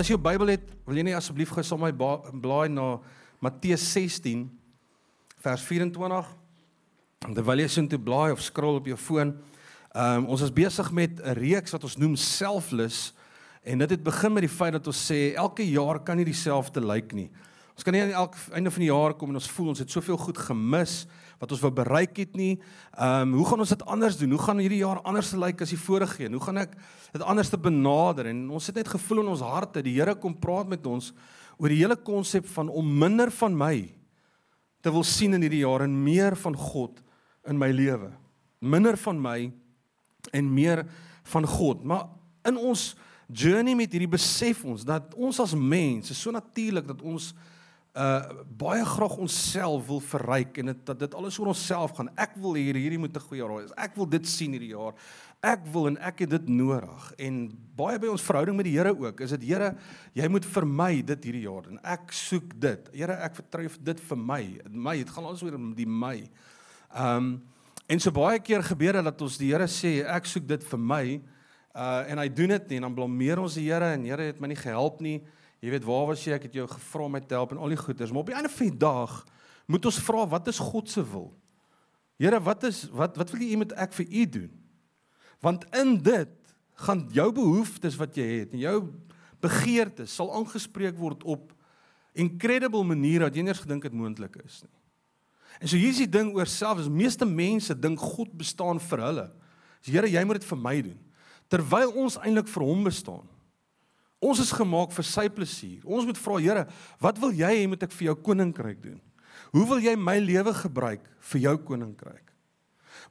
As jy jou Bybel het, wil jy net asseblief gou saam met my blaai na Matteus 16 vers 24. Terwyl jy sien toe blaai of scroll op jou foon. Um, ons is besig met 'n reeks wat ons noem Selfless en dit het begin met die feit dat ons sê elke jaar kan nie dieselfde lyk nie. Ons kan nie aan elke einde van die jaar kom en ons voel ons het soveel goed gemis wat ons wou bereik het nie. Ehm um, hoe gaan ons dit anders doen? Hoe gaan hierdie jaar anders lyk as die vorige een? Hoe gaan ek dit anders te benader? En ons het net gevoel in ons harte, die Here kom praat met ons oor die hele konsep van om minder van my te wil sien in hierdie jaar en meer van God in my lewe. Minder van my en meer van God. Maar in ons journey met hierdie besef ons dat ons as mense so natuurlik dat ons uh baie graag onsself wil verryk en dit dat dit alles oor onsself gaan. Ek wil hier hierdie moet 'n goeie jaar wees. Ek wil dit sien hierdie jaar. Ek wil en ek het dit nodig. En baie by ons verhouding met die Here ook. Is dit Here, jy moet vir my dit hierdie jaar en ek soek dit. Here, ek vertrou dit vir my. My, dit gaan alles oor die my. Um en so baie keer gebeur dit dat ons die Here sê ek soek dit vir my. Uh en hy doen dit nie en dan blameer ons die Here en Here het my nie gehelp nie. Jy weet waar was jy? Ek het jou gevra om my te help en al die goeders, maar op die einde van die dag moet ons vra wat is God se wil? Here, wat is wat wat wil U met ek vir U doen? Want in dit gaan jou behoeftes wat jy het en jou begeertes sal aangespreek word op incredible maniere wat jy nie eens gedink het moontlik is nie. En so hier is die ding oor self, is meeste mense dink God bestaan vir hulle. Dis Here, jy moet dit vir my doen. Terwyl ons eintlik vir hom bestaan. Ons is gemaak vir sy plesier. Ons moet vra Here, wat wil jy hê moet ek vir jou koninkryk doen? Hoe wil jy my lewe gebruik vir jou koninkryk?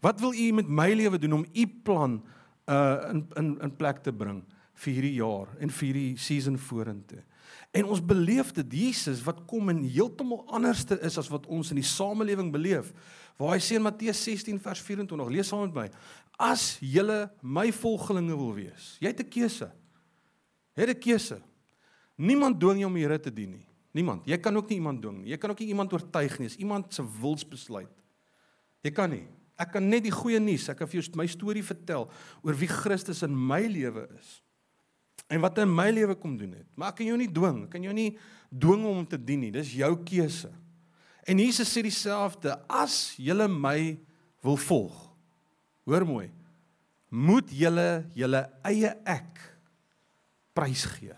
Wat wil u met my lewe doen om u plan uh in in in plek te bring vir hierdie jaar en vir hierdie season vorentoe? En ons beleef dit Jesus wat kom en heeltemal anderste is as wat ons in die samelewing beleef. Waar hy sê in Matteus 16 vers 24, lees saam met my: As julle my volgelinge wil wees, jy het 'n keuse. Het 'n keuse. Niemand dwing jou om die Here te dien nie. Niemand. Jy kan ook nie iemand dwing nie. Jy kan ook nie iemand oortuig nie. Dis iemand se wilsbesluit. Jy kan nie. Ek kan net die goeie nuus, ek kan vir jou my storie vertel oor wie Christus in my lewe is. En wat in my lewe kom doen het. Maar ek kan jou nie dwing. Ek kan jou nie dwing om te dien nie. Dis jou keuse. En Jesus sê dieselfde: As julle my wil volg. Hoor mooi. Moet julle julle eie ek prys gee.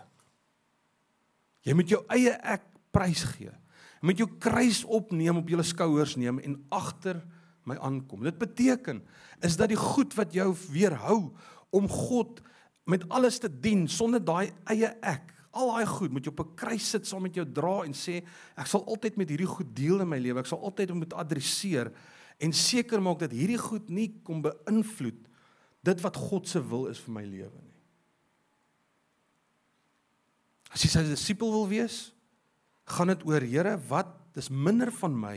Jy moet jou eie ek prys gee. Jy moet jou kruis opneem op jou skouers neem en agter my aankom. Dit beteken is dat die goed wat jou weerhou om God met alles te dien sonder daai eie ek, al daai goed moet jy op 'n kruis sit saam met jou dra en sê ek sal altyd met hierdie goed deel in my lewe. Ek sal altyd moet adresseer en seker maak dat hierdie goed nie kom beïnvloed dit wat God se wil is vir my lewe nie. As jy sy disipel wil wees, gaan dit oor Here, wat dis minder van my,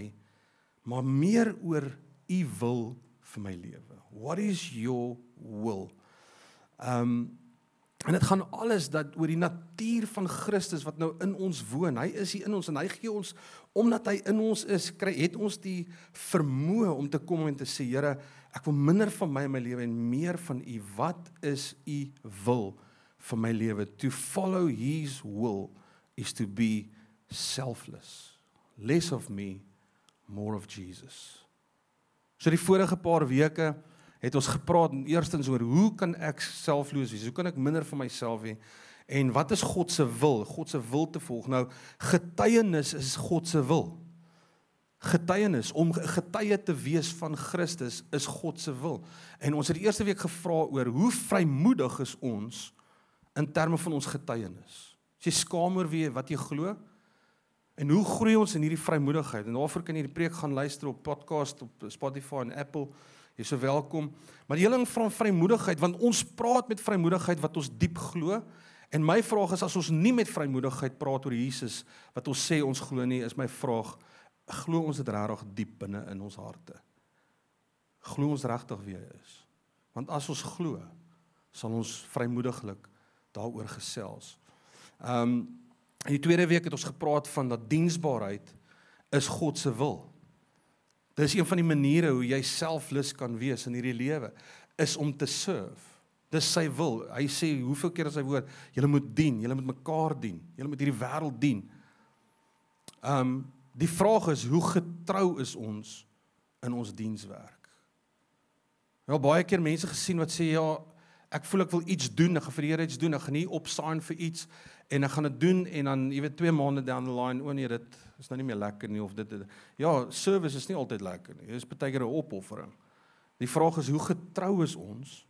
maar meer oor u wil vir my lewe. What is your will? Um en dit gaan alles dat oor die natuur van Christus wat nou in ons woon. Hy is hier in ons en hy gee ons omdat hy in ons is, kry het ons die vermoë om te kom en te sê Here, ek wil minder van my in my lewe en meer van u. Wat is u wil? Vir my lewe. To follow his will is to be selfless. Less of me more of Jesus. So die vorige paar weke het ons gepraat eerstens oor hoe kan ek selfloos wees? Hoe kan ek minder van myself hê? En wat is God se wil? God se wil te volg. Nou getuienis is God se wil. Getuienis om getuie te wees van Christus is God se wil. En ons het die eerste week gevra oor hoe vrymoedig is ons in terme van ons getuienis. As jy skaam oor wie wat jy glo en hoe groei ons in hierdie vrymoedigheid? En daarvoor kan jy die preek gaan luister op podcast op Spotify en Apple. Jy's so welkom. Maar die hele ding van vrymoedigheid want ons praat met vrymoedigheid wat ons diep glo. En my vraag is as ons nie met vrymoedigheid praat oor Jesus wat ons sê ons glo nie, is my vraag glo ons dit regtig diep binne in ons harte? Glo ons regtig wie hy is? Want as ons glo, sal ons vrymoediglik daaroor gesels. Ehm um, in die tweede week het ons gepraat van dat diensbaarheid is God se wil. Dis een van die maniere hoe jy selflus kan wees in hierdie lewe is om te serve. Dis sy wil. Hy sê hoeveel keer in sy woord, julle moet dien, julle moet mekaar dien, julle moet hierdie wêreld dien. Um die vraag is hoe getrou is ons in ons dienswerk? Wel baie keer mense gesien wat sê ja, ek voel ek wil iets doen, ek gaan vir die Here iets doen, ek gaan nie opsign vir iets en ek gaan dit doen en dan jy weet 2 maande down the line o nee dit is nou nie meer lekker nie of dit, dit ja, service is nie altyd lekker nie. Dit is baie keer 'n opoffering. Die vraag is hoe getrou is ons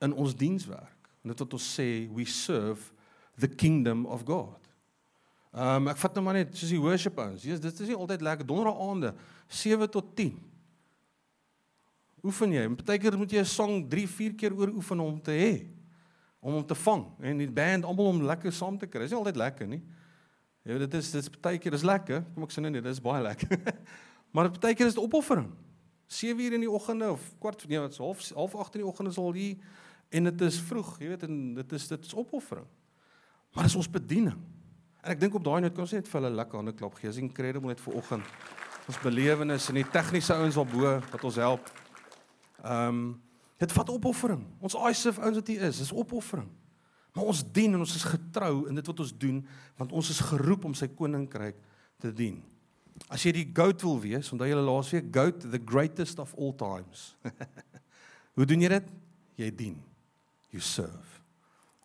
in ons dienswerk? En dit wat ons sê we serve the kingdom of God. Ehm um, ek vat nou maar net soos die worship ons. Jesus, dit is nie altyd lekker donderdag aande 7 tot 10. Oefen jy? Partykeer moet jy 'n song 3, 4 keer oor oefen om te hê om hom te vang en die band almal om lekker saam te kry. Dit is nie altyd lekker nie. Ja, dit is dit is partykeer is lekker. Kom ek sê nie, dit is baie lekker. maar partykeer is dit opoffering. 7 uur in die oggende of kwart nee, wat half half 8 in die oggende is al hier en dit is vroeg, jy weet en dit is dit is opoffering. Maar dis ons bediening. En ek dink op daai noot kan ons net vir hulle lekker hande klap gee. Is incredible net vir oggend. Ons belewenis en die tegniese ouens op bo wat ons help. Ehm um, dit vat opoffering. Ons ISIF ouens wat hier is, is opoffering. Maar ons dien en ons is getrou in dit wat ons doen want ons is geroep om sy koninkryk te dien. As jy die goat wil wees, onthou jy laasweek goat the greatest of all times. Hoe doen jy dit? Jy dien. You serve.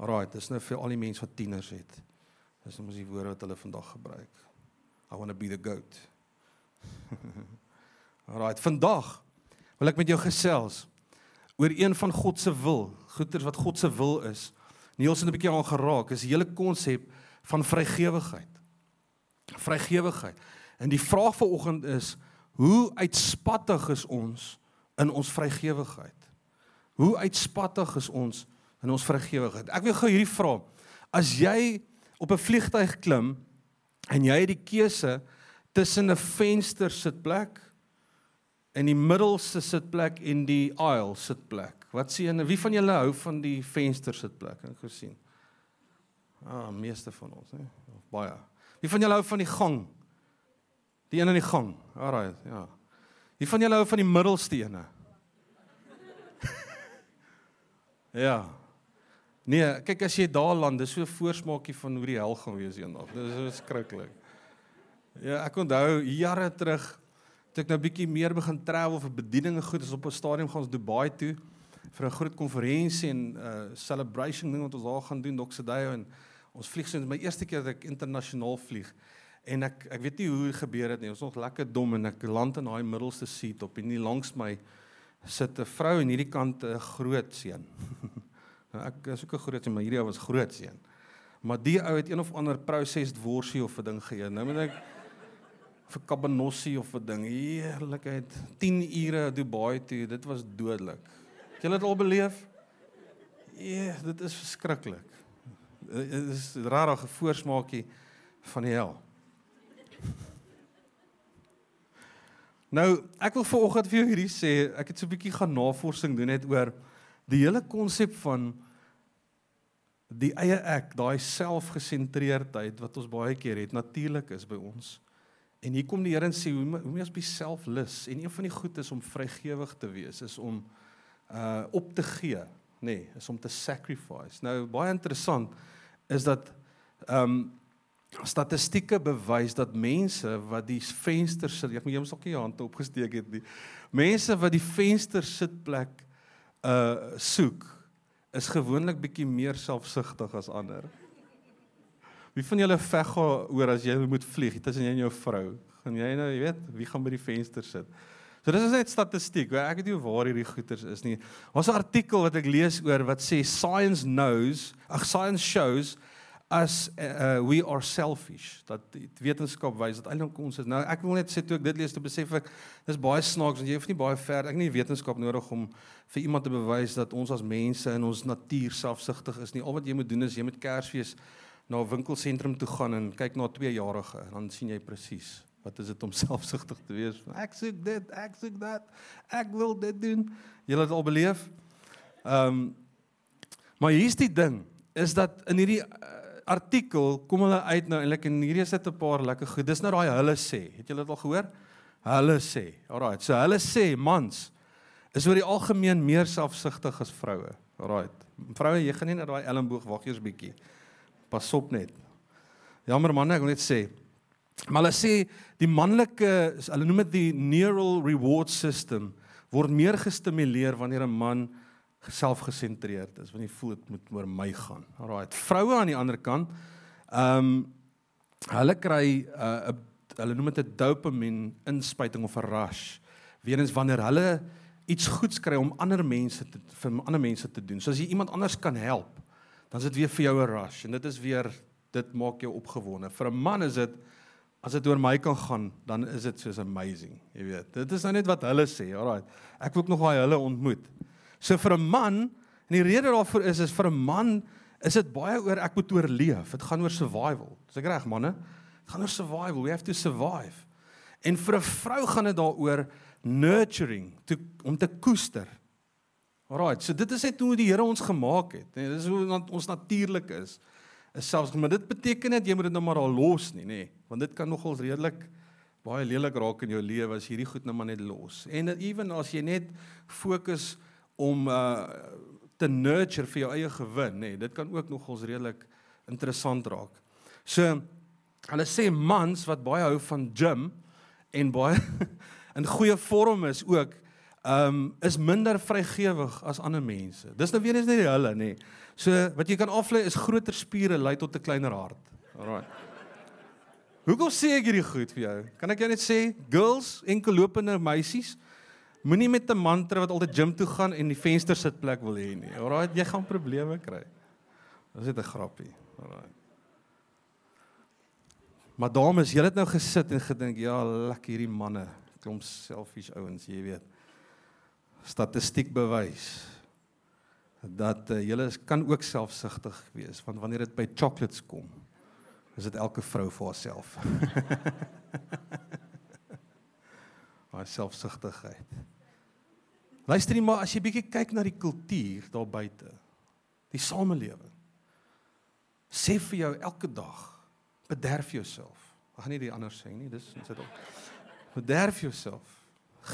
Alraai, dis nou vir al die mense wat tieners het. Dis nou mos die woorde wat hulle vandag gebruik. I want to be the goat. Alraai, vandag wil ek met jou gesels oor een van God se wil, goeters wat God se wil is. Niels het 'n bietjie aan geraak, is die hele konsep van vrygewigheid. Vrygewigheid. En die vraag vanoggend is hoe uitspattig is ons in ons vrygewigheid? Hoe uitspattig is ons in ons vrygewigheid? Ek wil gou hierdie vra. As jy op 'n vliegtyg klim en jy het die keuse tussen 'n venster sitplek en die middelste sitplek en die aisle sitplek. Wat sien? Wie van julle hou van die venster sitplek? Ek gesien. Ah, meeste van ons, hè. Baie. Wie van julle hou van die gang? Die een in die gang. Alraai, ja. Wie van julle hou van die middelste ene? ja. Nee, kyk as jy daar land, dis so 'n voorsmaakie van hoe die hel gaan wees eendag. Dis so skrikkelik. Ja, ek onthou jare terug toe ek nou bietjie meer begin travel vir bedieninge goed, is op 'n stadium gaan ons Dubai toe vir 'n groot konferensie en 'n uh, celebration ding wat ons daar gaan doen, Doxedayo en ons vlieg so my eerste keer dat ek internasionaal vlieg. En ek ek weet nie hoe dit gebeur het nie. Ons was nog lekker dom en ek land in daai middelste seat op en hier langs my sit 'n vrou en hierdie kant 'n groot seun. nou ek is ook 'n groot seun, maar hierdie ou was groot seun. Maar die ou het een of ander processed worsie of 'n ding geëet. Nou moet ek vir kabanossie of 'n ding. Heerlikheid. 10 ure Dubai toe. Dit was dodelik. Het julle dit al beleef? Ja, dit is verskriklik. Dit is 'n rare voorsmaakie van die hel. Nou, ek wil vanoggend vir jou hierdie sê, ek het so 'n bietjie gaan navorsing doen net oor die hele konsep van die eie ek, daai selfgesentreerdheid wat ons baie keer het, natuurlik is by ons. En hier kom die Here en sê hoe hoe moet ons be selfless en een van die goed is om vrygewig te wees, is om uh op te gee, nê, nee, is om te sacrifice. Nou baie interessant is dat ehm um, statistieke bewys dat mense wat die venster sit, ek moet jy mos ook nie jou hand opgesteek het nie. Mense wat die venster sitplek uh soek is gewoonlik bietjie meer selfsugtig as ander. Wie van julle veg oor as jy moet vlieg, is jy en jou vrou. Gaan jy nou, jy weet, wie gaan by die venster sit? So dis is net statistiek. Ek weet nie waar hierdie goeters is nie. Ons 'n artikel wat ek lees oor wat sê science knows, ag science shows as uh, we are selfish dat wetenskap wys dat eintlik ons is nou ek wil net sê toe ek dit lees te besef ek dis baie snaaks want jy hoef nie baie ver ek nie wetenskap nodig om vir iemand te bewys dat ons as mense in ons natuur selfsugtig is nie al wat jy moet doen is jy moet Kersfees na 'n winkelsentrum toe gaan en kyk na 'n 2-jarige en dan sien jy presies wat is dit om selfsugtig te wees ek soek dit ek soek dat ek wil dit doen jy het al beleef ehm um, maar hier's die ding is dat in hierdie uh, artikel kom hulle uit nou eintlik en hierdie is net 'n paar lekker goed. Dis nou daai hulle sê. Het julle dit al gehoor? Hulle sê. Alraai. So hulle sê mans is oor die algemeen meer selfsugtig as vroue. Alraight. Vroue, jy gaan nie na daai elmboog wag eers bietjie. Pas op net. Jammer manne, ek wil net sê. Maar hulle sê die manlike, hulle noem dit die neural reward system word meer gestimuleer wanneer 'n man selfgesentreerd is, wanneer hy voel dit moet oor my gaan. Alraight. Vroue aan die ander kant, ehm um, hulle kry 'n uh, hulle noem dit 'n dopamine inspuiting of 'n rush. Weerens wanneer hulle iets goeds kry om ander mense te vir ander mense te doen. So as jy iemand anders kan help, dan is dit weer vir jou 'n rush en dit is weer dit maak jou opgewonde. Vir 'n man is dit as dit oor my kan gaan, dan is dit soos amazing, jy weet. Dit is nou net wat hulle sê. Alraai. Ek wil ook nog daai hulle ontmoet. So vir 'n man, en die rede daarvoor is is vir 'n man is dit baie oor ek moet oorleef. Dit gaan oor survival. Dis ek reg manne? Dit gaan oor survival. We have to survive. En vir 'n vrou gaan dit daaroor nurturing, to, om te koester. Alraai. So dit is net hoe die Here ons gemaak het. Nee, dis hoe ons natuurlik is is selfs maar dit beteken net jy moet dit nou maar al los nie nê want dit kan nogal redelik baie lelik raak in jou lewe as hierdie goed nou maar net los en ewen as jy net fokus om uh te nurture vir jou eie gewin nê dit kan ook nogal redelik interessant raak so hulle sê mans wat baie hou van gym en baie in goeie vorm is ook um is minder vrygewig as ander mense dis nou weer eens nie hulle nê So wat jy kan aflei is groter spiere lei tot 'n kleiner hart. Alraai. Hoekom sê ek hierdie goed vir jou? Kan ek jou net sê, girls, enkelopende meisies, moenie met 'n man trou wat altyd gym toe gaan en die venster sitplek wil hê nie. Alraai, jy gaan probleme kry. Dis net 'n grappie. Alraai. Maar dames, julle het nou gesit en gedink, ja, lekker hierdie manne, klomp selfies ouens, jy weet. Statistiek bewys dat uh, julle kan ook selfsugtig wees want wanneer dit by chocolates kom is dit elke vrou vir haarself. Haar selfsugtigheid. Luister jy maar as jy bietjie kyk na die kultuur daar buite. Die samelewing. Sê vir jou elke dag bederf jouself. Ek gaan nie die ander sê nie, dis sit op. Bederf jouself.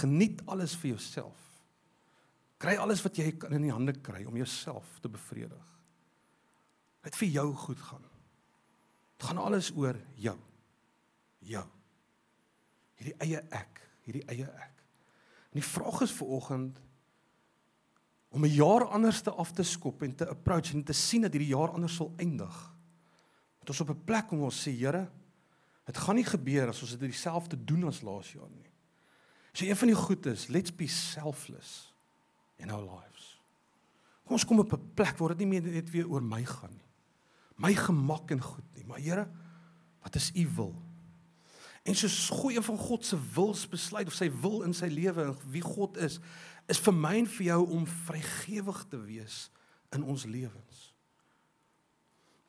Geniet alles vir jouself. Kry alles wat jy kan in die hande kry om jouself te bevredig. Dit vir jou goed gaan. Dit gaan alles oor jou. Jou. Hierdie eie ek, hierdie eie ek. En die vraag is vir oggend om 'n jaar anders te af te skop en te approach en te sien dat hierdie jaar anders sal eindig. Dat ons op 'n plek kom ons sê Here, dit gaan nie gebeur as ons dit dieselfde doen as laas jaar nie. So een van die goed is, let's be selfless in our lives. Ons kom op 'n plek waar dit nie meer net weer oor my gaan nie. My gemak en goed nie, maar Here, wat is u wil? En soos goeie van God se wils besluit of sy wil in sy lewe en wie God is, is vir my en vir jou om vrygewig te wees in ons lewens.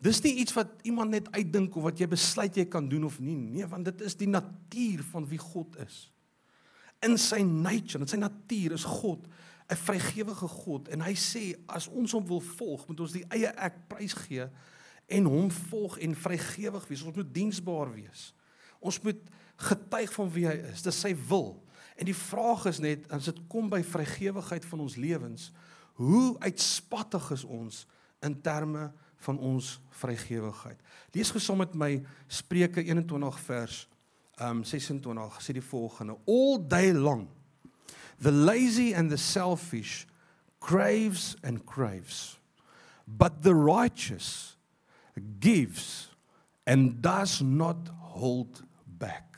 Dis nie iets wat iemand net uitdink of wat jy besluit jy kan doen of nie. Nee, want dit is die natuur van wie God is. In sy nature, in sy natuur is God 'n vrygewige God en hy sê as ons hom wil volg, moet ons die eie ek prysgee en hom volg en vrygewig wees. Ons moet diensbaar wees. Ons moet getuig van wie hy is. Dis sy wil. En die vraag is net as dit kom by vrygewigheid van ons lewens, hoe uitspattig is ons in terme van ons vrygewigheid. Lees gesom met my Spreuke 21 vers um 26 sê die volgende: All day long The lazy and the selfish craves and craves, but the righteous gives and does not hold back.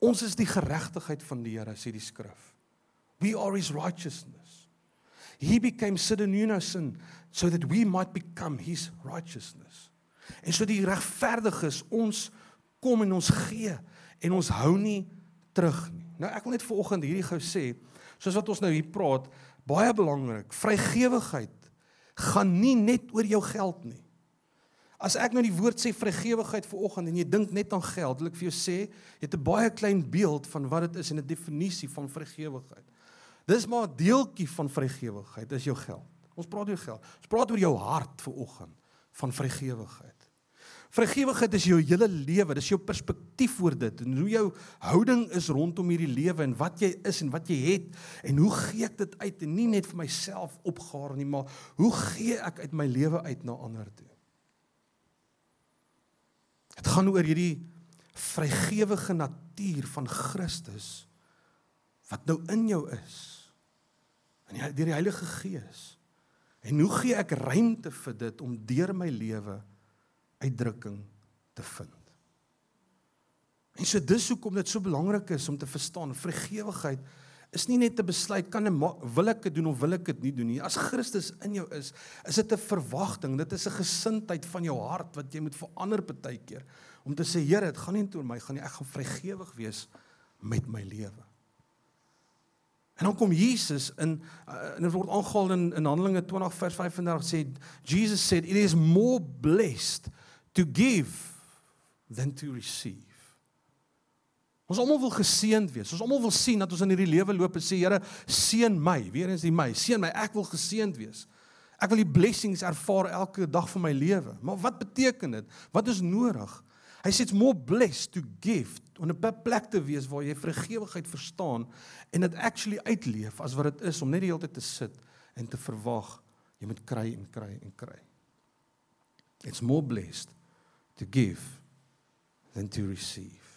Ons is die geregtigheid van die Here, sê die skrif. We are his righteousness. He became sin in sin so that we might become his righteousness. En so die regverdiges ons kom en ons gee en ons hou nie terug nie. Nou ek wil net vanoggend hierdie gou sê, soos wat ons nou hier praat, baie belangrik, vrygewigheid gaan nie net oor jou geld nie. As ek nou die woord sê vrygewigheid vanoggend en jy dink net aan geld, wil ek vir jou sê, jy het 'n baie klein beeld van wat dit is en 'n definisie van vrygewigheid. Dis maar 'n deeltjie van vrygewigheid, is jou geld. Ons praat oor geld. Ons praat oor jou hart vanoggend van vrygewigheid. Vrygewigheid is jou hele lewe, dis jou perspektief oor dit en hoe jou houding is rondom hierdie lewe en wat jy is en wat jy het en hoe gee ek dit uit en nie net vir myself opgaar nie, maar hoe gee ek uit my lewe uit na ander toe? Dit gaan oor hierdie vrygewige natuur van Christus wat nou in jou is. En deur die Heilige Gees. En hoe gee ek ruimte vir dit om deur my lewe uitdrukking te vind? En so dis hoekom dit so belangrik is om te verstaan vrygewigheid is nie net 'n besluit kan ek wil ek dit doen of wil ek dit nie doen nie. As Christus in jou is, is dit 'n verwagting. Dit is 'n gesindheid van jou hart wat jy moet verander baie keer om te sê Here, dit gaan nie oor my gaan nie. Ek gaan vrygewig wees met my lewe. En dan kom Jesus in uh, en dit word aangehaal in in Handelinge 20 vers 35 sê Jesus said it is more blessed to give than to receive. Ons almal wil geseënd wees. Ons almal wil sien dat ons in hierdie lewe loop en sê Here, seën my. Weer eens die my. Seën my. Ek wil geseënd wees. Ek wil die blessings ervaar elke dag van my lewe. Maar wat beteken dit? Wat is nodig? Hy sê it's more blessed to give om 'n plek te wees waar jy vergewigheid verstaan en dit actually uitleef as wat dit is om net die hele tyd te sit en te verwag jy moet kry en kry en kry. It's more blessed to give than to receive.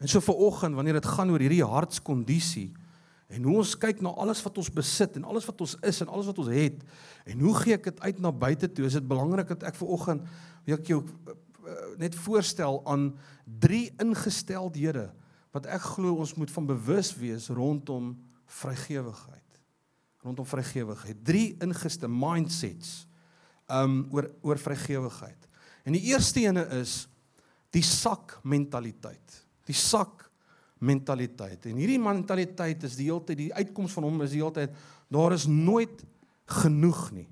En so vir oggend wanneer dit gaan oor hierdie hartskondisie en hoe ons kyk na alles wat ons besit en alles wat ons is en alles wat ons het en hoe gee ek dit uit na buite toe is dit belangrik dat ek vir oggend wil ek jou Eh, net voorstel aan drie ingesteldhede wat ek glo ons moet van bewus wees rondom vrygewigheid. Rondom vrygewigheid. Drie ingeste mindsets um oor oor vrygewigheid. En die eerste ene is die sak mentaliteit. Die sak mentaliteit. En hierdie mentaliteit is die hele tyd die uitkoms van hom is die hele tyd daar is nooit genoeg nie.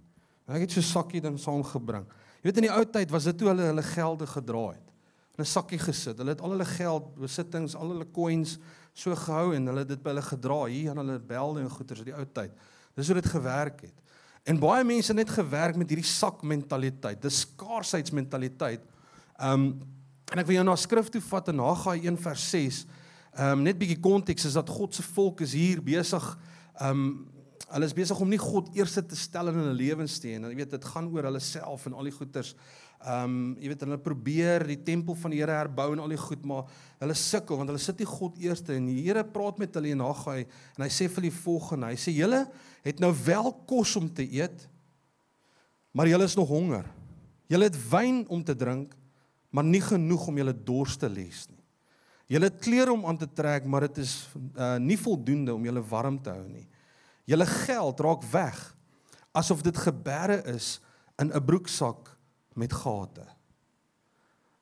Ek het so sakkie ding saamgebring. Jy weet in die ou tyd was dit toe hulle hulle gelde gedra het. In 'n sakkie gesit. Hulle het al hulle geld, besittings, al hulle coins so gehou en hulle het dit by hulle gedra hier aan hulle belde en goederes uit die ou tyd. Dis hoe dit gewerk het. En baie mense het net gewerk met hierdie sak mentaliteit, dis skaarsheidmentaliteit. Um en ek wil jou na skrif toe vat in Haggai 1 vers 6. Um net bietjie konteks is dat God se volk is hier besig um Hulle is besig om nie God eerste te stel in hulle lewens te en jy weet dit gaan oor hulle self en al die goeters. Ehm um, jy weet hulle probeer die tempel van die Here herbou en al die goed maar hulle sukkel want hulle sit nie God eerste en die Here praat met hulle en Haggai en hy sê vir die volgende. Hy sê julle het nou wel kos om te eet maar julle is nog honger. Julle het wyn om te drink maar nie genoeg om julle dors te les nie. Julle het klere om aan te trek maar dit is uh, nie voldoende om julle warm te hou nie. Julle geld raak weg asof dit geberre is in 'n broeksak met gate.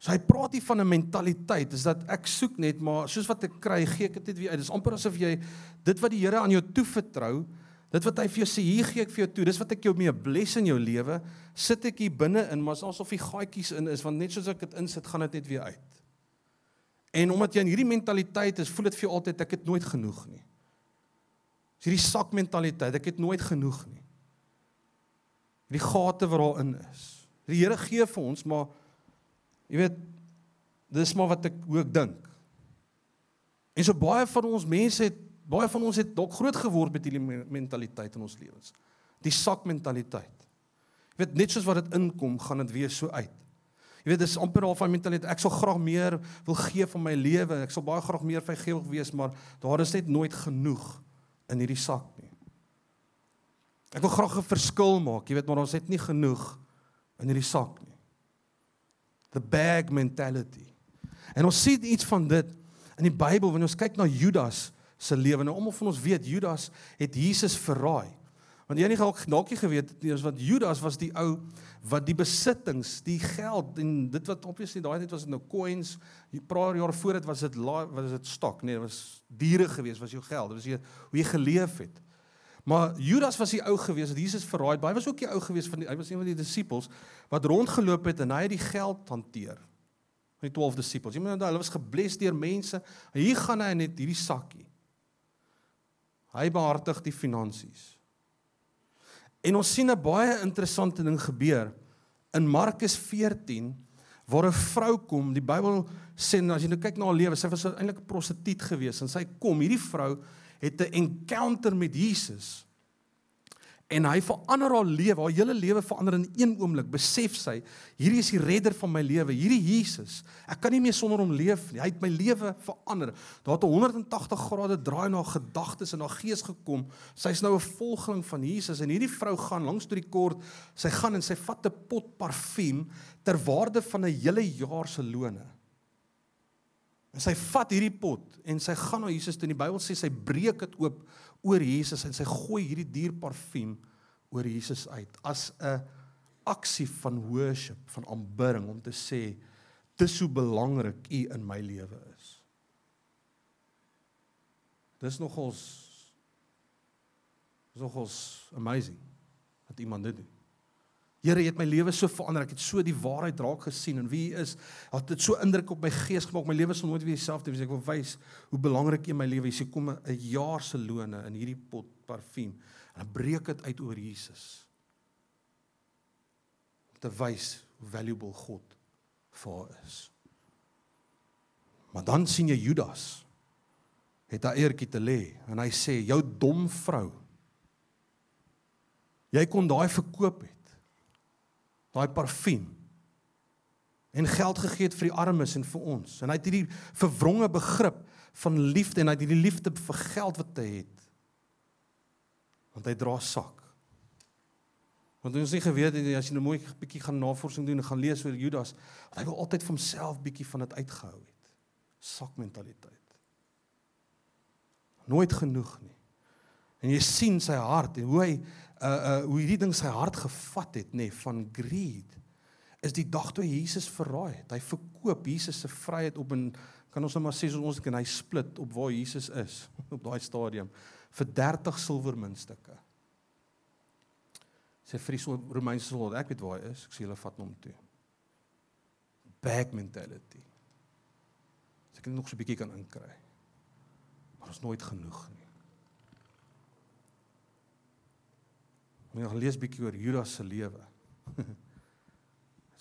So hy praat hier van 'n mentaliteit, is dat ek soek net maar soos wat ek kry, gee ek dit net weer uit. Dis amper asof jy dit wat die Here aan jou toevertrou, dit wat hy vir jou sê, hier gee ek vir jou toe. Dis wat ek jou mee bless in jou lewe, sit ek hier binne in, maar asof die gaatjies in is, want net soos ek dit insit, gaan dit net weer uit. En omdat jy in hierdie mentaliteit is, voel dit vir jou altyd ek het nooit genoeg nie. Dis hierdie sakmentaliteit. Ek het nooit genoeg nie. Die gate wat daarin is. Die Here gee vir ons, maar jy weet dis maar wat ek ek dink. En so baie van ons mense het baie van ons het dalk groot geword met hierdie mentaliteit in ons lewens. Die sakmentaliteit. Jy weet net soos wat dit inkom, gaan dit weer so uit. Jy weet dis amper al van mentaliteit. Ek sal graag meer wil gee van my lewe. Ek sal baie graag meer vrygewig wees, maar daar is net nooit genoeg in hierdie sak nie. Ek wil graag 'n verskil maak, jy weet, maar ons het nie genoeg in hierdie sak nie. The bag mentality. En ons sien iets van dit in die Bybel wanneer ons kyk na Judas se lewe. Nou almal van ons weet Judas het Jesus verraai. Want jy nie dalk jy geweet het nie, wat Judas was die ou wat die besittings, die geld en dit wat obviously daai tyd was dit nou coins, 'n paar jaar voor dit was dit was dit stok, nee, dit was diere gewees, was jou geld. Dit was jy hoe jy geleef het. Maar Judas was die ou gewees wat Jesus verraai. Hy was ook die ou gewees van die, hy was een van die disippels wat rondgeloop het en hy het die geld hanteer. Van die 12 disippels. Jy moet onthou, hulle was gebless deur mense. Hier gaan hy net hierdie sakkie. Hy behartig die finansies. En ons sien 'n baie interessante ding gebeur in Markus 14 waar 'n vrou kom, die Bybel sê as jy nou kyk na haar lewe, sy was eintlik 'n prostituut gewees en sy kom, hierdie vrou het 'n encounter met Jesus en hy verander haar lewe, haar hele lewe verander in een oomblik. Besef sy, hierdie is die redder van my lewe, hierdie Jesus. Ek kan nie meer sonder hom leef nie. Hy het my lewe verander. Daar het 'n 180 grade draai na haar gedagtes en haar gees gekom. Sy's nou 'n volgeling van Jesus en hierdie vrou gaan langs toe die kort. Sy gaan en sy vat 'n pot parfuum ter waarde van 'n hele jaar se loone. En sy vat hierdie pot en sy gaan na Jesus toe. Die Bybel sê sy breek dit oop oor Jesus en sy gooi hierdie duur parfuum oor Jesus uit as 'n aksie van worship, van aanbidding om te sê dis hoe belangrik u in my lewe is. Dis nogals is nogals amazing dat iemand dit doen. Here, jy het my lewe so verander. Ek het so die waarheid raak gesien en wie hy is. Het dit so indruk op my gees gemaak. My lewe sal nooit weer dieselfde wees. Ek wil wys hoe belangrik in my lewe is. Hier kom 'n jaar se loone in hierdie pot parfuum en ek breek dit uit oor Jesus. Om te wys hoe valuable God vir haar is. Maar dan sien jy Judas het 'n eertjie te lê en hy sê jou dom vrou. Jy kon daai verkoop het daai parfuum en geld gegee het vir die armes en vir ons. En hy het hierdie verwronge begrip van liefde en hy het hierdie liefde vir geld wat hy het. Want hy dra sak. Want ons nie geweet het as jy nou mooi bietjie gaan navorsing doen en gaan lees oor Judas, hy wil altyd vir homself bietjie van dit uitgehou het. Sakmentaliteit. Nooit genoeg nie. En jy sien sy hart en hoe hy uh uh hoe hierdie ding sy hart gevat het nê nee, van greed is die dag toe Jesus verraai het. Hy verkoop Jesus se vryheid op en kan ons nou maar sê soos ons kan hy split op waar Jesus is op daai stadium vir 30 silwermuntstukke. Sy vries so Romeinse soldaat, ek weet waar hy is, ek sê hulle vat hom toe. Bag mentality. Sy kan nog so 'n bietjie kan inkry. Maar ons nooit genoeg nie. Moet jy lees bietjie oor Judas se lewe.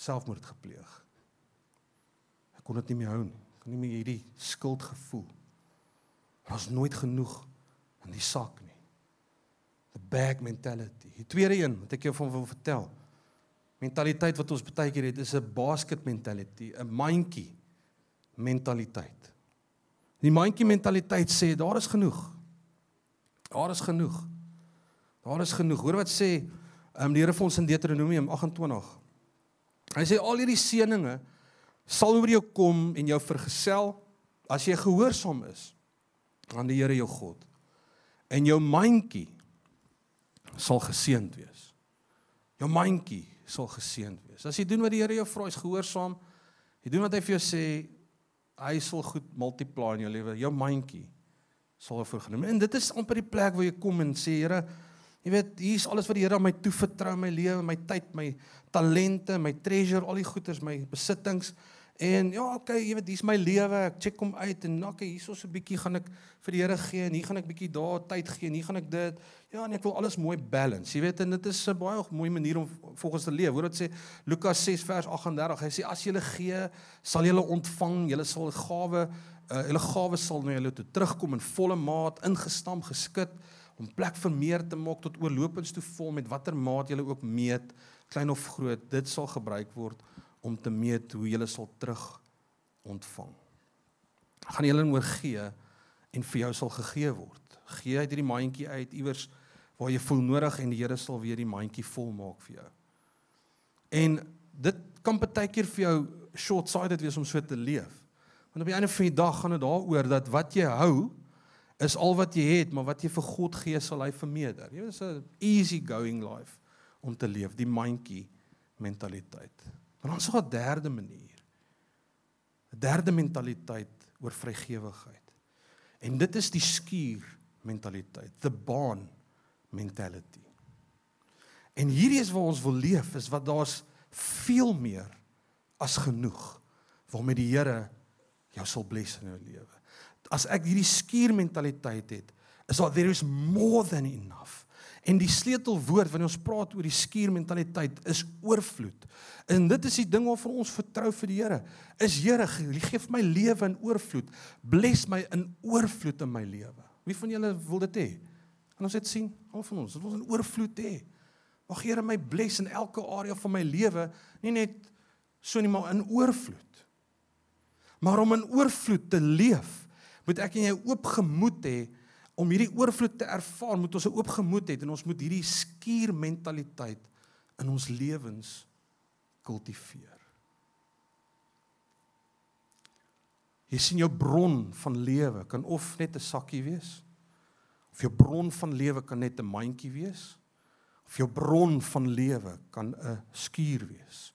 Selfmoord gepleeg. Ek kon dit nie meer hou nie. Kon nie meer hierdie skuldgevoel. Maar ons nooit genoeg in die sak nie. The bag mentality. Die tweede een wat ek jou van wil vertel. Mentaliteit wat ons baie keer het is 'n basket mentality, 'n mandjie mentaliteit. Die mandjie mentaliteit sê daar is genoeg. Daar is genoeg. Daar is genoeg. Hoor wat sê um, die Here vir ons in Deuteronomium 28. Hy sê al hierdie seëninge sal oor jou kom en jou vergesel as jy gehoorsaam is aan die Here jou God. En jou mandjie sal geseënd wees. Jou mandjie sal geseënd wees. As jy doen wat die Here jou vra, is gehoorsaam. Jy doen wat hy vir jou sê, hy sal goed multiply in jou lewe. Jou mandjie sal voorgeneem. En dit is amper die plek waar jy kom en sê, Here, Jy weet, hier's alles wat die Here aan my toevertrou, my lewe, my tyd, my talente, my treasure, al die goederes, my besittings. En ja, okay, jy weet, hier's my lewe. Ek check hom uit en okay, hierso so 'n bietjie gaan ek vir die Here gee en hier gaan ek bietjie daar tyd gee en hier gaan ek dit. Ja, en ek wil alles mooi balance. Jy weet, en dit is 'n baie mooi manier om volgens te leef. Hoor wat sê Lukas 6 vers 38. Hy sê as jy gee, sal jy ontvang. Jy sal gawe, uh, julle gawe sal na julle toe terugkom in volle maat, ingestamp, geskit om plek vir meer te maak tot oorlopends toe vol met watter maat jy ook meet, klein of groot, dit sal gebruik word om te meet hoe jy sal terug ontvang. Gaan jy hulle oorgee en vir jou sal gegee word. Gee uit hierdie mandjie uit iewers waar jy voel nodig en die Here sal weer die mandjie vol maak vir jou. En dit kan baie keer vir jou short-sighted wees om so te leef. Want op die einde van die dag gaan dit daaroor dat wat jy hou is al wat jy het, maar wat jy vir God gee, sal hy vermeerder. Jy is 'n easy going life om te leef, die mandjie mentaliteit. Maar ons het 'n derde manier. 'n Derde mentaliteit oor vrygewigheid. En dit is die skuur mentaliteit, the barn mentality. En hierdie is waar ons wil leef, is wat daar's veel meer as genoeg waarmee die Here jou sal bless in jou lewe as ek hierdie skuur mentaliteit het, is daar there is more than enough. En die sleutelwoord wanneer ons praat oor die skuurmentaliteit is oorvloed. En dit is die ding waarvan ons vertrou vir die Here. Is Here, gee vir my lewe in oorvloed. Bless my in oorvloed in my lewe. Wie van julle wil dit hê? En ons het sien, al van ons, dit wil in oorvloed hê. Mag Here my bless in elke area van my lewe, nie net so nie maar in oorvloed. Maar om in oorvloed te leef, moet ek en jy oop gemoed hê om hierdie oorvloed te ervaar, moet ons 'n oop gemoed hê en ons moet hierdie skuur mentaliteit in ons lewens kultiveer. Jy sien jou bron van lewe kan of net 'n sakkie wees of jou bron van lewe kan net 'n mandjie wees of jou bron van lewe kan 'n skuur wees.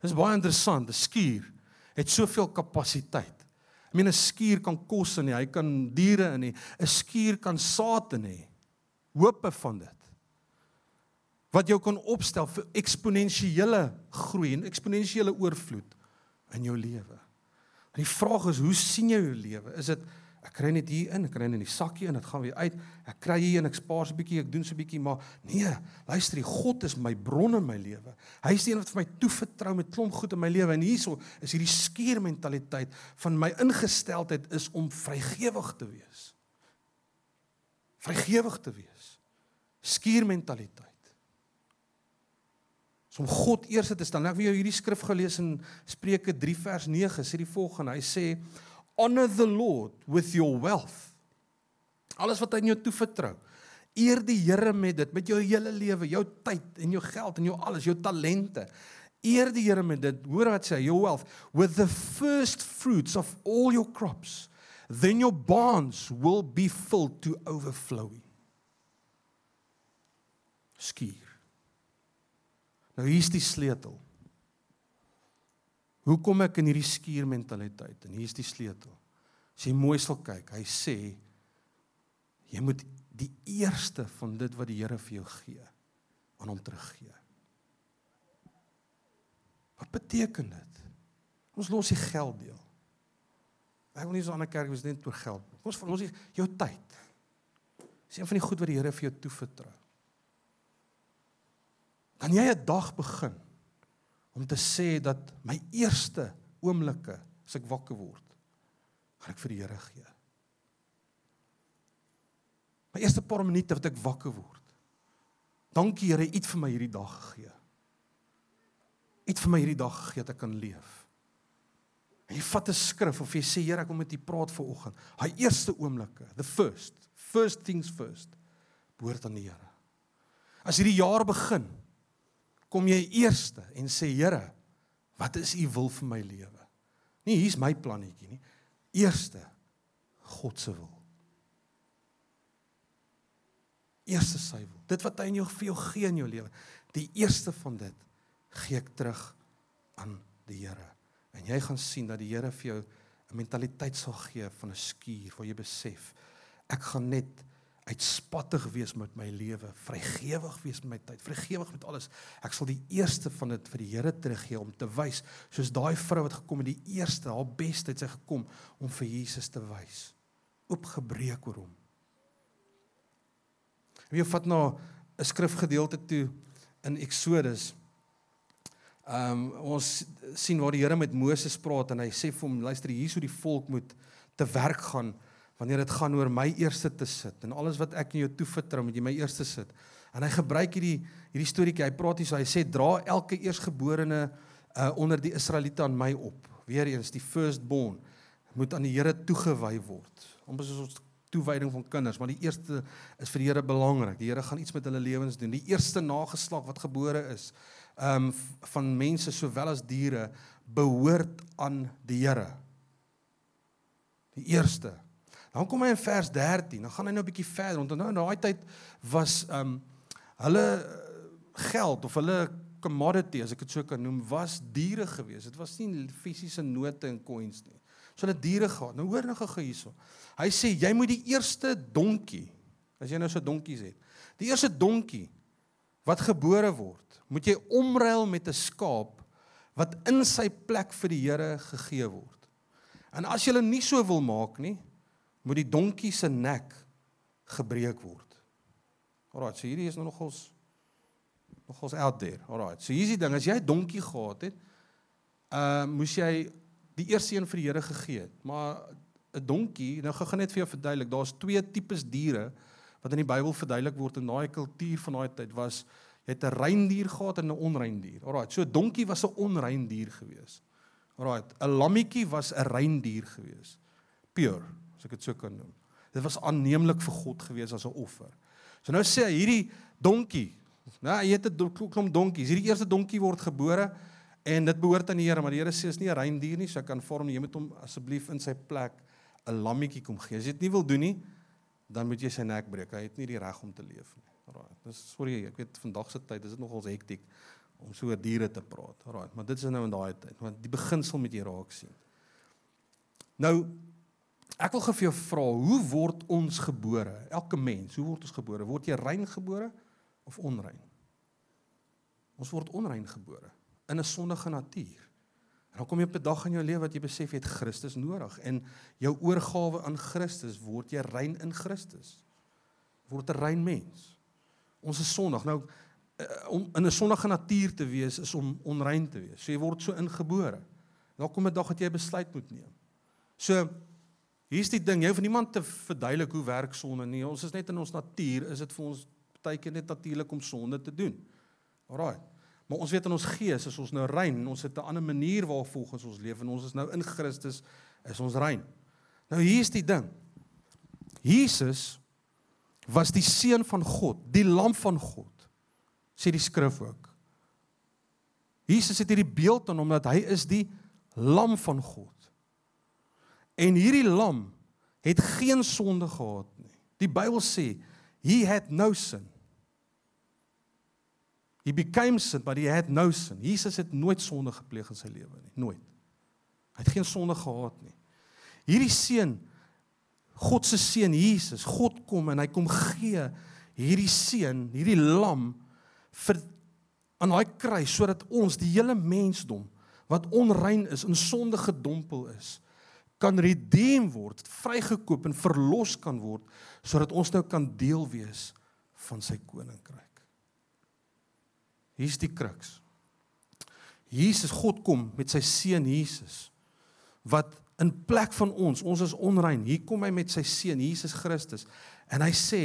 Dit is baie interessant, 'n skuur het soveel kapasiteit. Ek meen 'n skuur kan kos in, hy kan diere in, 'n skuur kan saad in hê. Hoope van dit. Wat jou kan opstel vir eksponensiële groei en eksponensiële oorvloed in jou lewe. En die vraag is, hoe sien jy jou lewe? Is dit Ek kry net hier in, ek kry net in die sakkie en dit gaan weer uit. Ek kry hier en ek spaar so 'n bietjie, ek doen so 'n bietjie, maar nee, luister, die God is my bron in my lewe. Hy is die een wat vir my toevertrou met klomp goed in my lewe en hierso is hierdie skuur mentaliteit van my ingesteldheid is om vrygewig te wees. Vrygewig te wees. Skuur mentaliteit. So om God eers te stel. Nou ek wil jou hierdie skrif gelees in Spreuke 3 vers 9 sê die volgende. Hy sê honor the Lord with your wealth. Alles wat in jou toevertrou. Eer die Here met dit, met jou hele lewe, jou tyd en jou geld en jou alles, jou talente. Eer die Here met dit. Hoor wat sê your wealth with the first fruits of all your crops. Then your barns will be filled to overflowing. Skier. Nou hier's die sleutel. Hoe kom ek in hierdie skuur mentaliteit? En hier is die sleutel. As jy mooi sal kyk, hy sê jy moet die eerste van dit wat die Here vir jou gee aan hom teruggee. Wat beteken dit? Ons los die geld deel. Ek wil nie so 'n ander kerk wees net oor geld. Ons van ons jou tyd. Dis een van die goed wat die Here vir jou toevertrou. Kan jy 'n dag begin om te sê dat my eerste oomblikke as ek wakker word, gaan ek vir die Here gee. My eerste paar minute wat ek wakker word. Dankie Here, U het vir my hierdie dag gegee. U het vir my hierdie dag gegee dat ek kan leef. En jy vat 'n skrif of jy sê Here, ek wil met U praat vanoggend. Hy eerste oomblikke, the first, first things first, behoort aan die Here. As hierdie jaar begin, kom jy eerste en sê Here, wat is u wil vir my lewe? Nie hier's my plannetjie nie. Eerste God se wil. Eerste sy wil. Dit wat hy in jou vir jou gee in jou lewe. Die eerste van dit gee ek terug aan die Here. En jy gaan sien dat die Here vir jou 'n mentaliteit sal gee van 'n skuur waar jy besef ek gaan net uitspattig wees met my lewe, vrygewig wees met my tyd, vrygewig met alles. Ek sal die eerste van dit vir die Here teruggee om te wys, soos daai vrou wat gekom het, die eerste, haar beste het sy gekom om vir Jesus te wys. Oopgebreek oor hom. Wie vat nou 'n skrifgedeelte toe in Eksodus. Ehm um, ons sien waar die Here met Moses praat en hy sê vir hom luister hier hoe die volk moet te werk gaan wanneer dit gaan oor my eerste te sit en alles wat ek in jou toevertrou moet jy my eerste sit. En hy gebruik hierdie hierdie storieetjie. Hy praat hier so hy sê dra elke eersgeborene uh, onder die Israeliete aan my op. Weereens die firstborn moet aan die Here toegewy word. Ons is ons toewyding van kinders, maar die eerste is vir die Here belangrik. Die Here gaan iets met hulle lewens doen. Die eerste nageslag wat gebore is, ehm um, van mense sowel as diere behoort aan die Here. Die eerste Dan kom hy in vers 13. Dan gaan hy nou 'n bietjie verder. Want nou in daai tyd was ehm um, hulle geld of hulle commodity as ek dit so kan noem was diere gewees. Dit was nie fisiese note en coins nie. So hulle diere gehad. Nou hoor nou gou hierso. Hy sê jy moet die eerste donkie as jy nou so donkies het. Die eerste donkie wat gebore word, moet jy omruil met 'n skaap wat in sy plek vir die Here gegee word. En as jy hulle nie so wil maak nie, moet die donkie se nek gebreek word. Alraai, so hierdie is nou nogals nogals out there. Alraai. So hier's die ding, as jy 'n donkie gehad het, uh moes jy die eerste een vir die Here gegee het. Maar 'n donkie, nou gaan net vir jou verduidelik, daar's twee tipes diere wat in die Bybel verduidelik word in daai kultuur van daai tyd was jy het 'n rein dier gehad en 'n onrein dier. Alraai. So 'n donkie was 'n onrein dier gewees. Alraai. 'n Lammetjie was 'n rein dier gewees. Pure, as ek dit so kan noem. Dit was aanneemlik vir God gewees as 'n offer. So nou sê hy hierdie donkie, nou hy het 'n klomp donkies. Hierdie eerste donkie word gebore en dit behoort aan die Here, maar die Here sê is nie 'n rein dier nie, so ek kan vorm jy moet hom asseblief in sy plek 'n lammetjie kom gee. As jy dit nie wil doen nie, dan moet jy sy nek breek. Hy het nie die reg om te leef nie. Alraai. Dis sorry, ek weet vandag se tyd is dit nogals hektiek om so oor diere te praat. Alraai, maar dit is nou in daai tyd, want die beginsel moet jy raak sien. Nou Ek wil gou vir jou vra, hoe word ons gebore? Elke mens, hoe word ons gebore? Word jy rein gebore of onrein? Ons word onrein gebore in 'n sondige natuur. En dan kom jy op 'n dag in jou lewe wat jy besef jy het Christus nodig en jou oorgawe aan Christus word jy rein in Christus. Word 'n rein mens. Ons is sondig. Nou eh, om in 'n sondige natuur te wees is om onrein te wees. So jy word so ingebore. Dan kom 'n dag dat jy 'n besluit moet neem. So Hier's die ding, jy hoef niemand te verduidelik hoe werk sonde nie. Ons is net in ons natuur, is dit vir ons baie keer net natuurlik om sonde te doen. Alraai. Maar ons weet in ons gees is ons nou rein. Ons het 'n ander manier waarvolgens ons leef en ons is nou in Christus is ons rein. Nou hier's die ding. Jesus was die seun van God, die lam van God. Sê die skrif ook. Jesus het hierdie beeld aan hom dat hy is die lam van God. En hierdie lam het geen sonde gehad nie. Die Bybel sê he had no sin. He became sin but he had no sin. Jesus het nooit sonde gepleeg in sy lewe nie, nooit. Hy het geen sonde gehad nie. Hierdie seun God se seun Jesus, God kom en hy kom gee hierdie seun, hierdie lam vir aan daai kruis sodat ons die hele mensdom wat onrein is, in sonde gedompel is, kan redeem word, vrygekoop en verlos kan word sodat ons nou kan deel wees van sy koninkryk. Hier's die kruks. Jesus God kom met sy seun Jesus wat in plek van ons, ons is onrein. Hier kom hy met sy seun Jesus Christus en hy sê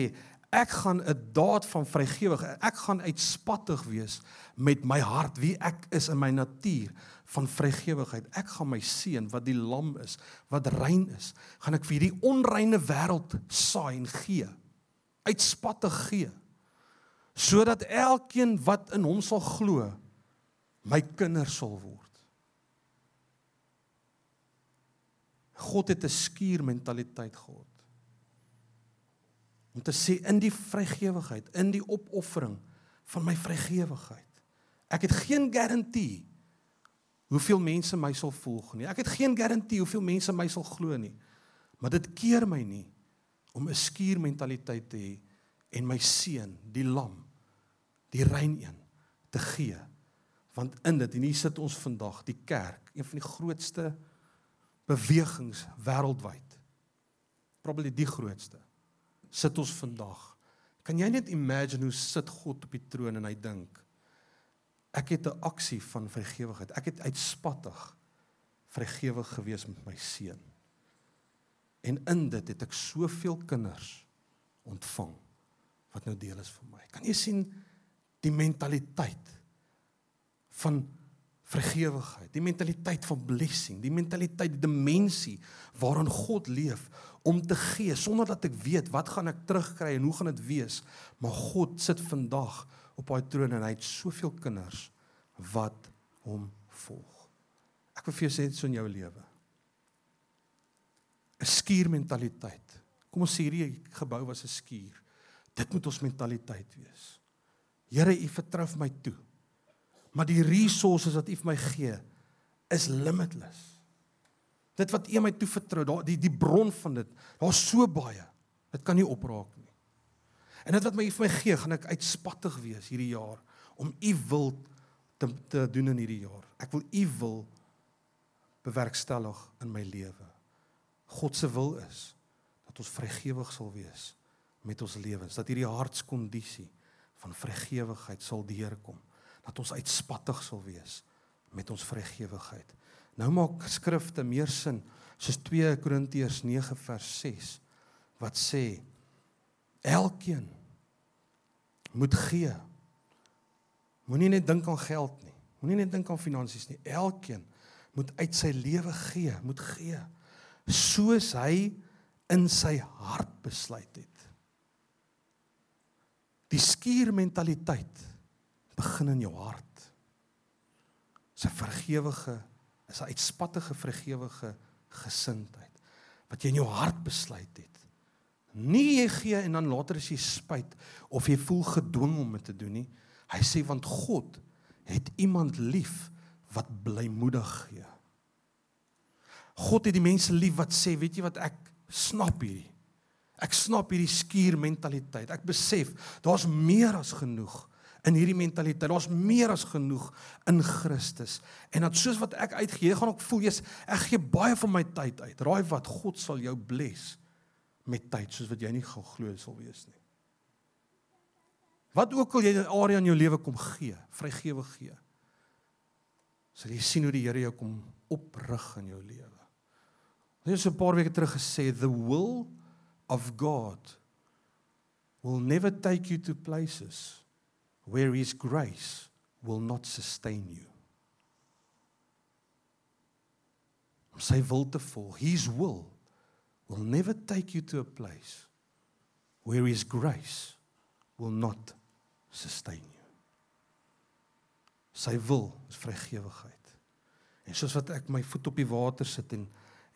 ek gaan 'n daad van vrygewigheid, ek gaan uitspattig wees met my hart wie ek is in my natuur van vrygewigheid. Ek gaan my seun wat die lam is, wat rein is, gaan ek vir hierdie onreine wêreld saai en gee. Uitspatte gee. Sodat elkeen wat in hom sal glo, my kinders sal word. God het 'n skuur mentaliteit gehad. Om te sê in die vrygewigheid, in die opoffering van my vrygewigheid. Ek het geen garantie hoeveel mense my sal volg nie. Ek het geen garantie hoeveel mense my sal glo nie. Maar dit keer my nie om 'n skuur mentaliteit te hê en my seun, die lam, die rein een te gee. Want in dit en hier sit ons vandag, die kerk, een van die grootste bewegings wêreldwyd. Probably die grootste. Sit ons vandag. Kan jy net imagine hoe sit God op die troon en hy dink ek het 'n aksie van vrygewigheid. Ek het uitspattig vrygewig gewees met my seun. En in dit het ek soveel kinders ontvang wat nou deel is van my. Kan jy sien die mentaliteit van vrygewigheid, die mentaliteit van blessing, die mentaliteit, die dimensie waarin God leef om te gee sonder dat ek weet wat gaan ek terugkry en hoe gaan dit wees, maar God sit vandag op daai troon en hy het soveel kinders wat hom volg. Ek wil vir jou sê dit so in jou lewe. 'n Skuur mentaliteit. Kom ons sê hierdie gebou was 'n skuur. Dit moet ons mentaliteit wees. Here, U vertrou my toe. Maar die resources wat U vir my gee is limitless. Dit wat U my toe vertrou, daai die die bron van dit, daar's so baie. Dit kan nie opraak. En dit wat my vir my gee, gaan ek uitspattig wees hierdie jaar om u wil te te doen in hierdie jaar. Ek wil u wil bewerkstellig in my lewe. God se wil is dat ons vrygewig sal wees met ons lewens, dat hierdie hartskondisie van vrygewigheid sal deurkom, dat ons uitspattig sal wees met ons vrygewigheid. Nou maak skrifte meer sin soos 2 Korintiërs 9 vers 6 wat sê elkeen moet gee. Moenie net dink aan geld nie. Moenie net dink aan finansies nie. Elkeen moet uit sy lewe gee, moet gee soos hy in sy hart besluit het. Die skuur mentaliteit begin in jou hart. 'n vergewige is 'n uitspattige vergewige gesindheid wat jy in jou hart besluit het. Nie jy gee en dan later as jy spyt of jy voel gedwing om dit te doen nie. Hy sê want God het iemand lief wat blymoedig gee. God het die mense lief wat sê, weet jy wat ek snap hierdie. Ek snap hierdie skuur mentaliteit. Ek besef daar's meer as genoeg in hierdie mentaliteit. Daar's meer as genoeg in Christus. En dat soos wat ek uitgee, gaan ek voel jy's ek gee baie van my tyd uit. Raai wat God sal jou bless met tyd soos wat jy nie geglo sal wees nie. Wat ook al jy 'n area in jou lewe kom gee, vrygewe gee. Sal jy sien hoe die Here jou kom oprig in jou lewe. Ons het so 'n paar weke terug gesê the will of God will never take you to places where his grace will not sustain you. Om sy wil te volg, his will will never take you to a place where his grace will not sustain you. Sy wil is vrygewigheid. En soos wat ek my voet op die water sit en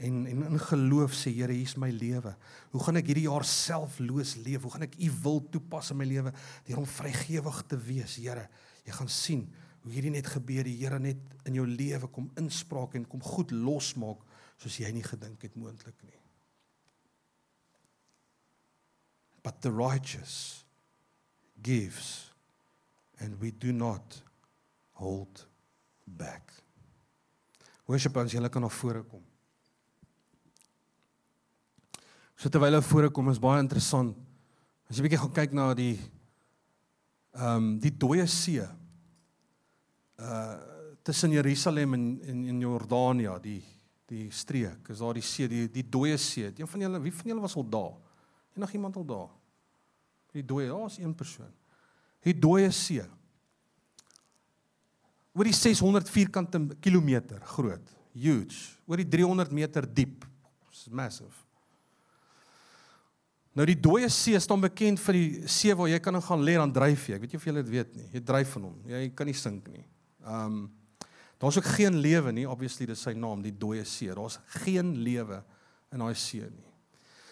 en en in geloof sê Here, hier's my lewe. Hoe gaan ek hierdie jaar selfloos leef? Hoe gaan ek u wil toepas in my lewe deur om vrygewig te wees, Here? Jy gaan sien hoe hierdie net gebeur, die Here net in jou lewe kom inspraak en kom goed losmaak soos jy nie gedink het moontlik nie. But the righteous gives and we do not hold back. Worship ons julle kan na vore kom. So terwyl hulle voorkom is baie interessant. As jy bietjie gaan kyk na die ehm um, die dooie see. Uh tussen Jerusalem en en en Jordanië, die die streek, is daar die see, die die dooie see. Een van julle, wie van julle was al daar? Enig iemand al daar? Die dooie, daar was een persoon. Die dooie see. Oor die 600 vierkante kilometer groot, huge. Oor die 300 meter diep. It's massive. Nou die dooie see staan bekend vir die see waar jy kan gaan lê en dryf jy. Ek weet nie of julle dit weet nie. Jy dryf van hom. Jy kan nie sink nie. Um daar's ook geen lewe nie. Obviously dis sy naam, die dooie see. Daar's geen lewe in daai see nie.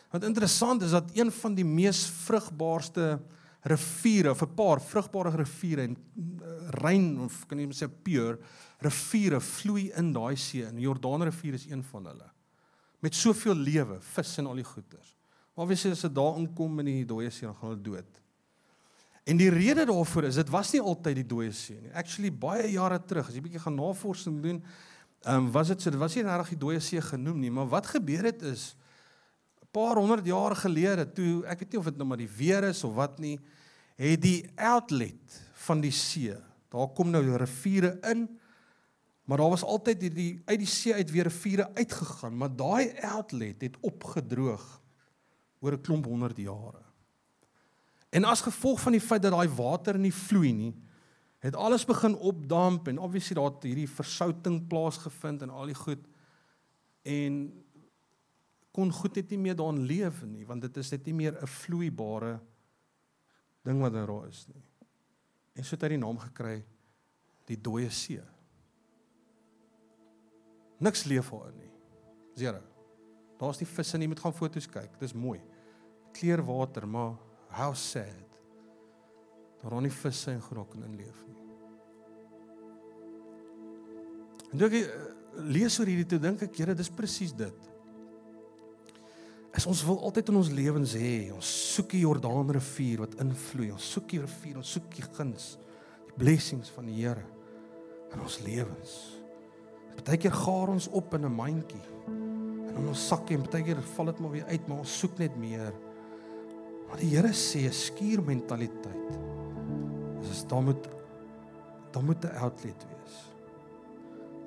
Wat interessant is dat een van die mees vrugbaarste riviere of 'n paar vrugbare riviere en uh, rein of kan jy sê pure riviere vloei in daai see. En die Jordaanrivier is een van hulle. Met soveel lewe, vis en al die goeters. Obviously as dit daar inkom in die dooie see, dan gaan hulle dood. En die rede daarvoor is dit was nie altyd die dooie see nie. Actually baie jare terug, as jy bietjie gaan navorsing doen, ehm um, was dit so, dit was nie regtig die dooie see genoem nie, maar wat gebeur het is paar honderd jaar gelede toe, ek weet nie of dit nou maar die weer is of wat nie, het die outlet van die see, daar kom nou riviere in, maar daar was altyd die, die uit die see uit weer riviere uitgegaan, maar daai outlet het opgedroog oor 'n klomp honderd jare. En as gevolg van die feit dat daai water nie vloei nie, het alles begin opdamp en obviously daar het hierdie versouting plaasgevind en al die goed en kon goed net nie meer daarin leef nie want dit is net nie meer 'n vloeibare ding wat daar is nie. En so het hy die naam gekry die dooie see. Niks leef daarin nie. Zero. Daar's nie visse nie, jy moet gaan foto's kyk. Dis mooi. Kleer water, maar how sad. Daar is nie visse en grokken in leef nie. En toe ek eh, lees oor hierdie toe dink ek, Here, dis presies dit. As ons wil altyd in ons lewens hê, ons soek die Jordaanrivier wat invloei. Ons soek die rivier, ons soek die guns, die blessings van die Here in ons lewens. Partykeer gaar ons op in 'n mandjie in ons sakkie en baie keer val dit maar weer uit, maar ons soek net meer. Maar die Here sê 'n skuur mentaliteit. Dis daar moet daar moet 'n outlet wees.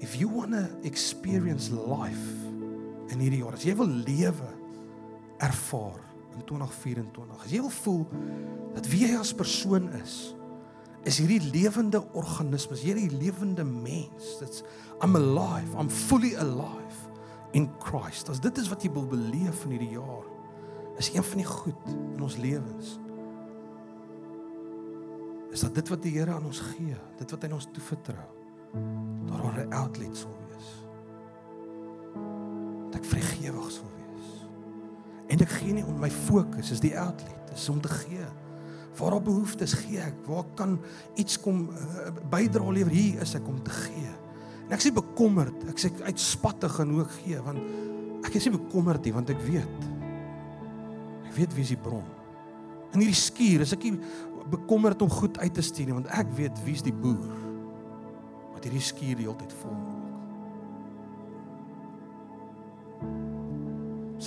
If you want to experience life in hierdie jaar, as jy wil lewe ervaar in 2024, as jy wil voel dat wie jy as persoon is, is hierdie lewende organisme, hierdie lewende mens. Dit's I'm alive, I'm fully alive in Christ. As dit is wat jy wil beleef in hierdie jaar, is een van die goed in ons lewens. Is dat dit wat die Here aan ons gee, dit wat hy ons toevertrou, dat daar 'n outlet sal wees. Dat ek vrygewig sal wees. En ek gee nie om my fokus is die outlet, is om te gee. Waar daar behoeftes gee ek, waar kan iets kom uh, bydra lewer hier is ek om te gee. En ek is bekommerd, ek sê uitspattig en hoe ek gee want ek is nie bekommerd nie want ek weet ek weet wie is die bron. In hierdie skuur is ek nie bekommerd om goed uit te stuur nie want ek weet wie is die boer wat hierdie skuur die hele tyd vol maak.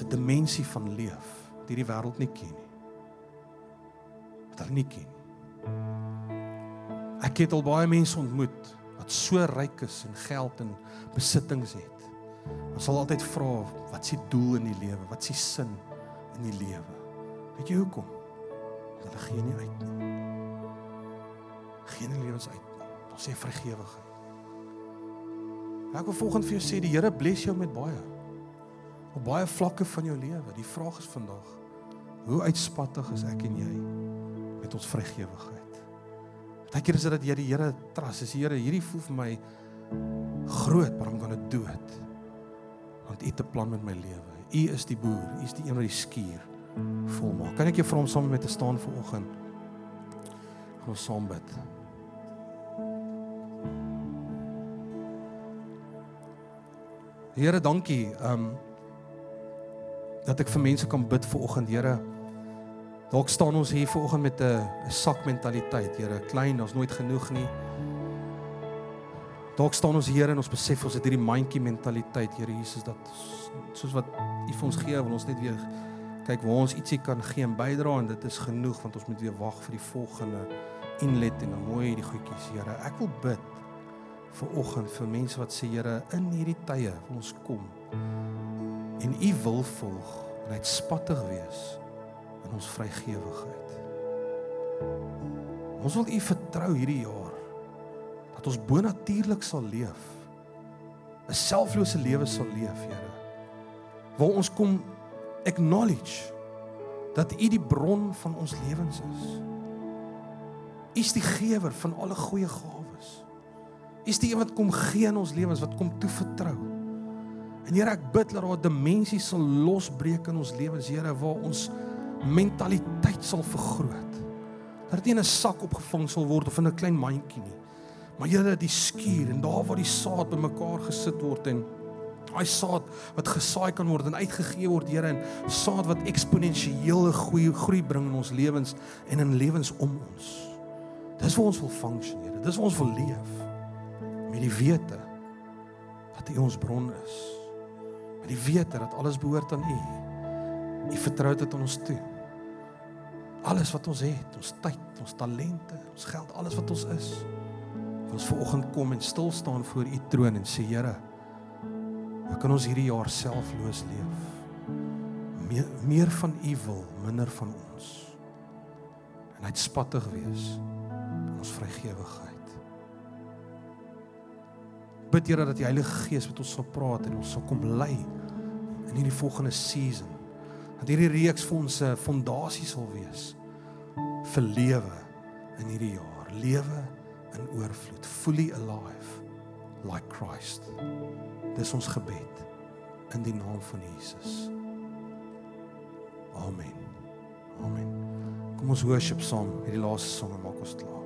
'n dimensie van leef wat hierdie wêreld nie ken nie. Wat hulle nie ken. Ek het al baie mense ontmoet wat so ryk is en geld en besittings het. Ons sal altyd vra wat is die doel in die lewe? Wat is die sin in die lewe? Weet jy hoekom? Hulle gee nie uit nie. Geen lewens uit nie. Ons sê vrygewigheid. Ek wil volgens vir jou sê die Here bless jou met baie. Op baie vlakke van jou lewe. Die vraag is vandag: Hoe uitspattig is ek en jy met ons vrygewigheid? Partykeer is dit dat jy die Here trust. Is die Here hierdie voel vir my groot, maar I'm going to do it. Want U het 'n plan met my lewe. U is die boer. U is die een wat die skuur volmaak. Kan ek jou vra om saam met te staan vir oggend? Ons saam bid. Here, dankie. Um dat ek vir mense kan bid vir oggend, Here. Dalk staan ons hier vanoggend met 'n sakmentaliteit, Here, klein, ons nooit genoeg nie. Dalk staan ons hier en ons besef ons het hierdie mandjie mentaliteit, Here Jesus, dat soos wat U vir ons gee, wil ons net weer kyk waar ons ietsie kan gee en bydra en dit is genoeg want ons moet weer wag vir die volgende inlet en dan mooi hierdie goedjies, Here. Ek wil bid vir oggend vir mense wat sê, Here, in hierdie tye ons kom en U wil volg en uitspattig wees in ons vrygewigheid. Ons wil U vertrou hierdie jaar dat ons bonatuurlik sal leef. 'n selflose lewe sal leef, Here. Waar ons kom acknowledge dat U die bron van ons lewens is. U is die gewer van alle goeie gawes. U is die een wat kom gee in ons lewens, wat kom toevertrou. En Here, ek bid dat daar 'n dimensie sal losbreek in ons lewens, Here, waar ons mentaliteit sal vergroot. Dat dit nie 'n sak opgevang sal word of in 'n klein mandjie nie. Maar Here, die skuur en daar waar die saad bymekaar gesit word en daai saad wat gesaai kan word en uitgegee word, Here, en saad wat eksponensiële groei groei bring in ons lewens en in lewens om ons. Dis waar ons wil funksioneer. Dis waar ons wil leef. Met die wete dat U ons bron is. Met die wete dat alles behoort aan U. U vertrou dit aan ons toe. Alles wat ons het, ons tyd, ons talente, ons geld, alles wat ons is. Ons vanoggend kom en stil staan voor U troon en sê Here, hoe kan ons hierdie jaar selfloos leef? Meer, meer van U wil, minder van ons. En uitspattig wees in ons vrygewigheid. Bid Here dat die Heilige Gees met ons sal praat en ons sal kom lei in hierdie volgende season dat hierdie reeks vir ons 'n fondasie sal wees vir lewe in hierdie jaar, lewe in oorvloed, fully alive like Christ. Dis ons gebed in die naam van Jesus. Amen. Amen. Kom ons worship saam hierdie laaste song en maak ons klaar.